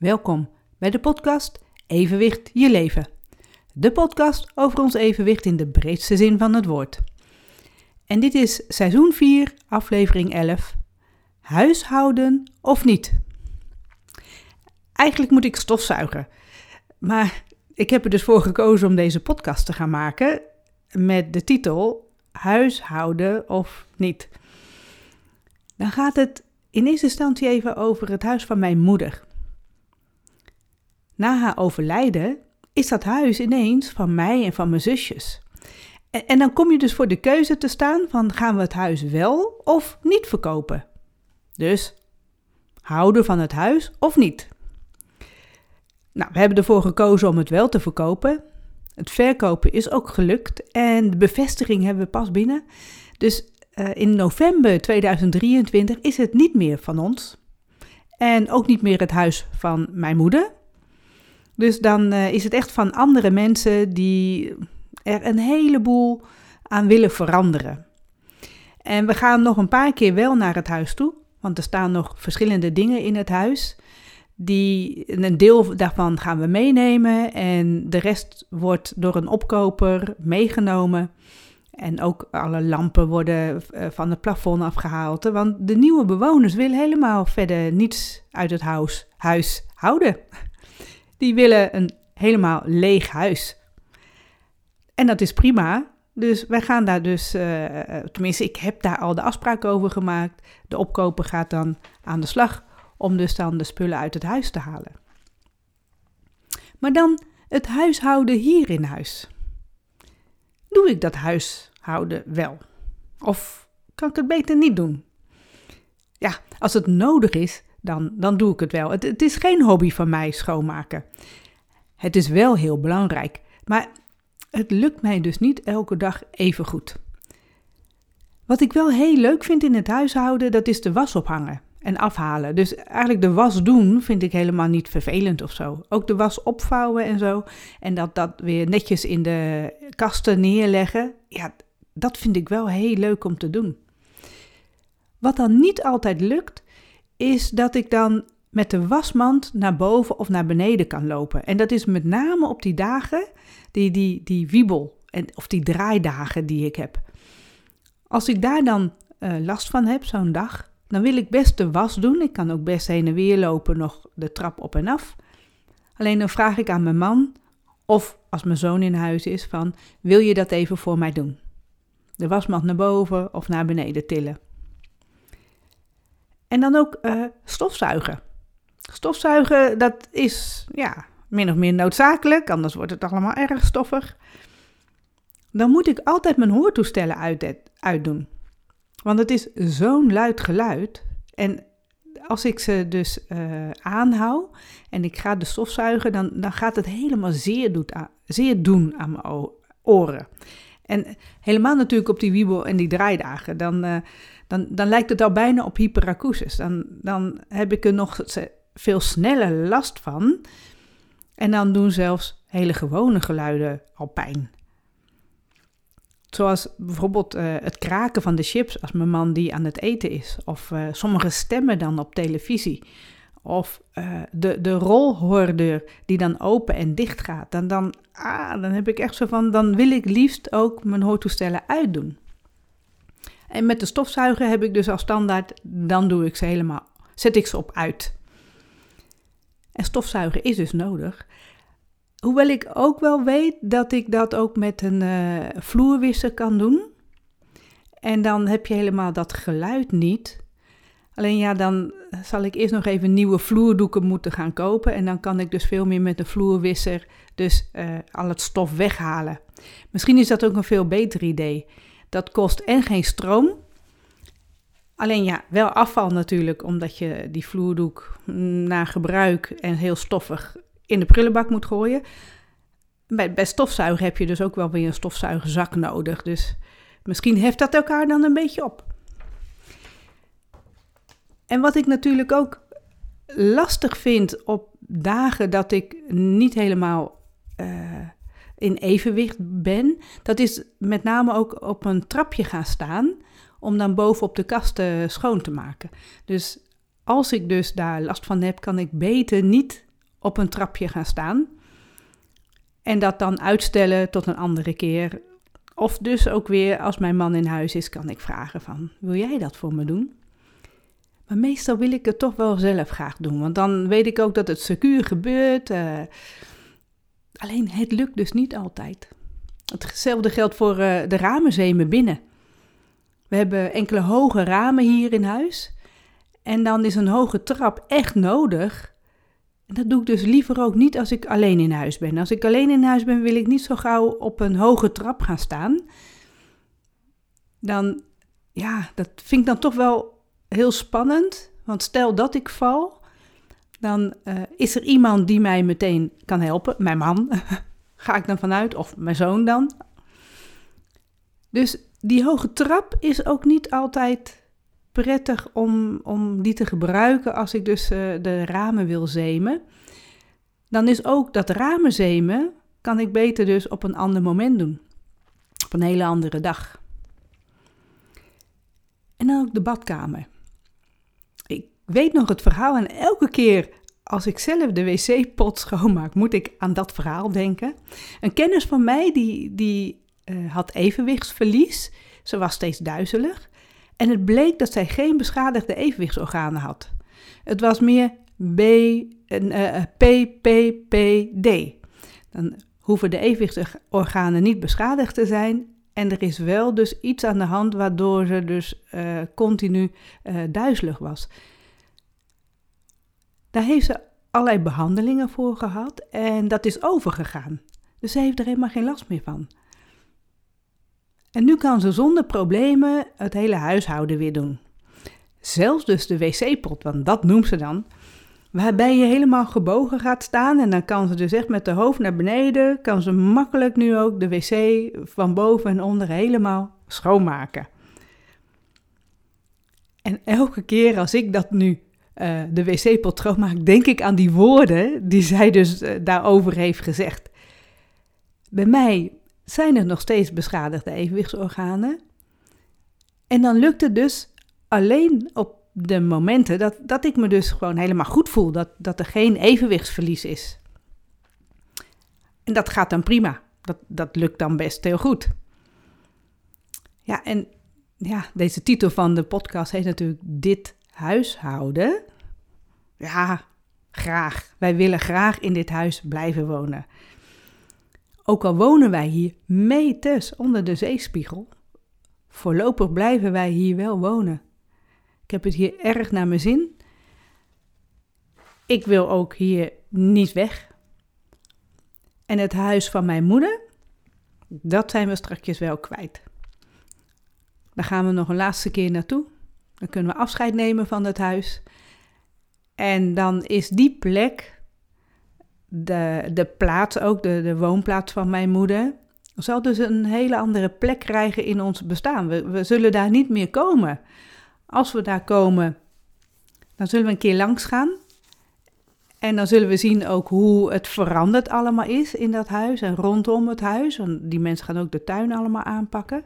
Welkom bij de podcast Evenwicht je leven. De podcast over ons evenwicht in de breedste zin van het woord. En dit is seizoen 4, aflevering 11. Huishouden of niet? Eigenlijk moet ik stofzuigen. Maar ik heb er dus voor gekozen om deze podcast te gaan maken met de titel Huishouden of niet. Dan gaat het in eerste instantie even over het huis van mijn moeder. Na haar overlijden is dat huis ineens van mij en van mijn zusjes. En, dan kom je dus voor de keuze te staan van gaan we het huis wel of niet verkopen. Dus houden van het huis of niet. Nou, we hebben ervoor gekozen om het wel te verkopen. Het verkopen is ook gelukt en de bevestiging hebben we pas binnen. Dus uh, in november 2023 is het niet meer van ons. En ook niet meer het huis van mijn moeder. Dus dan uh, is het echt van andere mensen die er een heleboel aan willen veranderen. En we gaan nog een paar keer wel naar het huis toe, want er staan nog verschillende dingen in het huis. Die, een deel daarvan gaan we meenemen en de rest wordt door een opkoper meegenomen. En ook alle lampen worden eh, van het plafond afgehaald. Want de nieuwe bewoners willen helemaal verder niets uit het huis, huis houden. Die willen een helemaal leeg huis. En dat is prima. Dus wij gaan daar dus, uh, tenminste, ik heb daar al de afspraak over gemaakt. De opkoper gaat dan aan de slag om dus dan de spullen uit het huis te halen. Maar dan het huishouden hier in huis. Doe ik dat huishouden wel? Of kan ik het beter niet doen? Ja, als het nodig is, dan, dan doe ik het wel. Het, het is geen hobby van mij schoonmaken. Het is wel heel belangrijk, maar het lukt mij dus niet elke dag even goed. Wat ik wel heel leuk vind in het huishouden, dat is de was ophangen en afhalen. Dus eigenlijk de was doen vind ik helemaal niet vervelend of zo. Ook de was opvouwen en zo. En dat, dat weer netjes in de kasten neerleggen. Ja, dat vind ik wel heel leuk om te doen. Wat dan niet altijd lukt, is dat ik dan met de wasmand naar boven of naar beneden kan lopen. En dat is met name op die dagen, die, die, die wiebel en, of die draaidagen die ik heb. Als ik daar dan uh, last van heb, zo'n dag, dan wil ik best de was doen. Ik kan ook best heen en weer lopen, nog de trap op en af. Alleen dan vraag ik aan mijn man, of als mijn zoon in huis is, van wil je dat even voor mij doen? De wasmand naar boven of naar beneden tillen. En dan ook uh, stofzuigen. Stofzuigen, dat is ja, min of meer noodzakelijk, anders wordt het allemaal erg stoffig. Dan moet ik altijd mijn hoortoestellen uit, uitdoen. Want het is zo'n luid geluid. En als ik ze dus uh, aanhoud en ik ga de stofzuigen, dan, dan gaat het helemaal zeer, doet zeer doen aan mijn oren. En helemaal natuurlijk op die wiebel en die draaidagen. Dan, uh, dan, dan lijkt het al bijna op hyperacusis. Dan, dan heb ik er nog veel sneller last van. En dan doen zelfs hele gewone geluiden al pijn. Zoals bijvoorbeeld uh, het kraken van de chips als mijn man die aan het eten is. Of uh, sommige stemmen dan op televisie. Of uh, de, de rolhoordeur die dan open en dicht gaat. Dan, ah, dan heb ik echt zo van, dan wil ik liefst ook mijn hoortoestellen uitdoen. En met de stofzuiger heb ik dus als standaard, dan doe ik ze helemaal, zet ik ze op uit. En stofzuigen is dus nodig. Hoewel ik ook wel weet dat ik dat ook met een uh, vloerwisser kan doen. En dan heb je helemaal dat geluid niet. Alleen ja, dan zal ik eerst nog even nieuwe vloerdoeken moeten gaan kopen. En dan kan ik dus veel meer met een vloerwisser dus uh, al het stof weghalen. Misschien is dat ook een veel beter idee. Dat kost en geen stroom. Alleen ja, wel afval natuurlijk, omdat je die vloerdoek na gebruik en heel stoffig in de prullenbak moet gooien. Bij, bij stofzuigen heb je dus ook wel weer een stofzuigerzak nodig. Dus misschien heft dat elkaar dan een beetje op. En wat ik natuurlijk ook lastig vind op dagen dat ik niet helemaal uh, in evenwicht ben, dat is met name ook op een trapje gaan staan om dan bovenop de kasten schoon te maken. Dus als ik dus daar last van heb, kan ik beter niet op een trapje gaan staan. En dat dan uitstellen tot een andere keer. Of dus ook weer als mijn man in huis is, kan ik vragen van, wil jij dat voor me doen? Maar meestal wil ik het toch wel zelf graag doen, want dan weet ik ook dat het secuur gebeurt. Uh, alleen het lukt dus niet altijd. Hetzelfde geldt voor uh, de ramenzemen binnen. We hebben enkele hoge ramen hier in huis. En dan is een hoge trap echt nodig. En dat doe ik dus liever ook niet als ik alleen in huis ben. Als ik alleen in huis ben, wil ik niet zo gauw op een hoge trap gaan staan. Dan, ja, dat vind ik dan toch wel heel spannend. Want stel dat ik val, dan uh, is er iemand die mij meteen kan helpen. Mijn man, ga ik dan vanuit, of mijn zoon dan. Dus die hoge trap is ook niet altijd prettig om, om die te gebruiken als ik dus uh, de ramen wil zemen. Dan is ook dat ramen zemen, kan ik beter dus op een ander moment doen. Op een hele andere dag. En dan ook de badkamer. Weet nog het verhaal en elke keer als ik zelf de wc-pot schoonmaak, moet ik aan dat verhaal denken. Een kennis van mij die, die uh, had evenwichtsverlies. Ze was steeds duizelig. En het bleek dat zij geen beschadigde evenwichtsorganen had. Het was meer B, uh, eh, PPPD. Dan hoeven de evenwichtsorganen niet beschadigd te zijn. En er is wel dus iets aan de hand waardoor ze dus continu duizelig was. Daar heeft ze allerlei behandelingen voor gehad en dat is overgegaan. Dus ze heeft er helemaal geen last meer van. En nu kan ze zonder problemen het hele huishouden weer doen. Zelfs dus de wc-pot, want dat noemt ze dan. Waarbij je helemaal gebogen gaat staan en dan kan ze dus echt met de hoofd naar beneden, kan ze makkelijk nu ook de wc van boven en onder helemaal schoonmaken. En elke keer als ik dat nu uh, de wc-pot schoonmaak, denk ik aan die woorden die zij dus uh, daarover heeft gezegd. Bij mij zijn er nog steeds beschadigde evenwichtsorganen. En dan lukt het dus alleen op de momenten dat, dat ik me dus gewoon helemaal goed voel, dat, dat er geen evenwichtsverlies is. En dat gaat dan prima. Dat, dat lukt dan best heel goed. Ja, en ja, deze titel van de podcast heet natuurlijk Dit huishouden. Ja, graag. Wij willen graag in dit huis blijven wonen. Ook al wonen wij hier meters onder de zeespiegel, voorlopig blijven wij hier wel wonen. Ik heb het hier erg naar mijn zin. Ik wil ook hier niet weg. En het huis van mijn moeder, dat zijn we straks wel kwijt. Daar gaan we nog een laatste keer naartoe. Dan kunnen we afscheid nemen van het huis. En dan is die plek, de, de plaats ook, de, de woonplaats van mijn moeder, zal dus een hele andere plek krijgen in ons bestaan. We, we zullen daar niet meer komen. Als we daar komen, dan zullen we een keer langs gaan. En dan zullen we zien ook hoe het veranderd allemaal is in dat huis en rondom het huis. Want die mensen gaan ook de tuin allemaal aanpakken.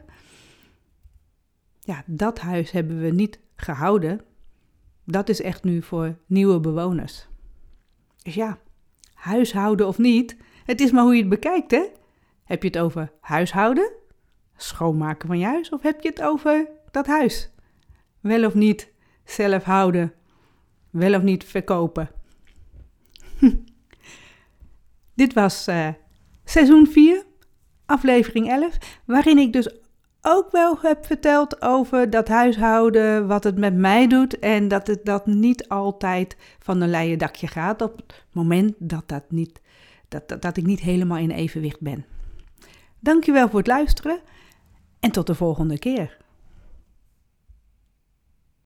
Ja, dat huis hebben we niet gehouden. Dat is echt nu voor nieuwe bewoners. Dus ja, huishouden of niet, het is maar hoe je het bekijkt, hè? Heb je het over huishouden, schoonmaken van je huis, of heb je het over dat huis? Wel of niet zelf houden, wel of niet verkopen. Dit was uh, seizoen 4, aflevering 11, waarin ik dus ook wel heb verteld over dat huishouden, wat het met mij doet en dat het dat niet altijd van een leien dakje gaat op het moment dat, dat, niet, dat, dat, dat ik niet helemaal in evenwicht ben. Dankjewel voor het luisteren en tot de volgende keer.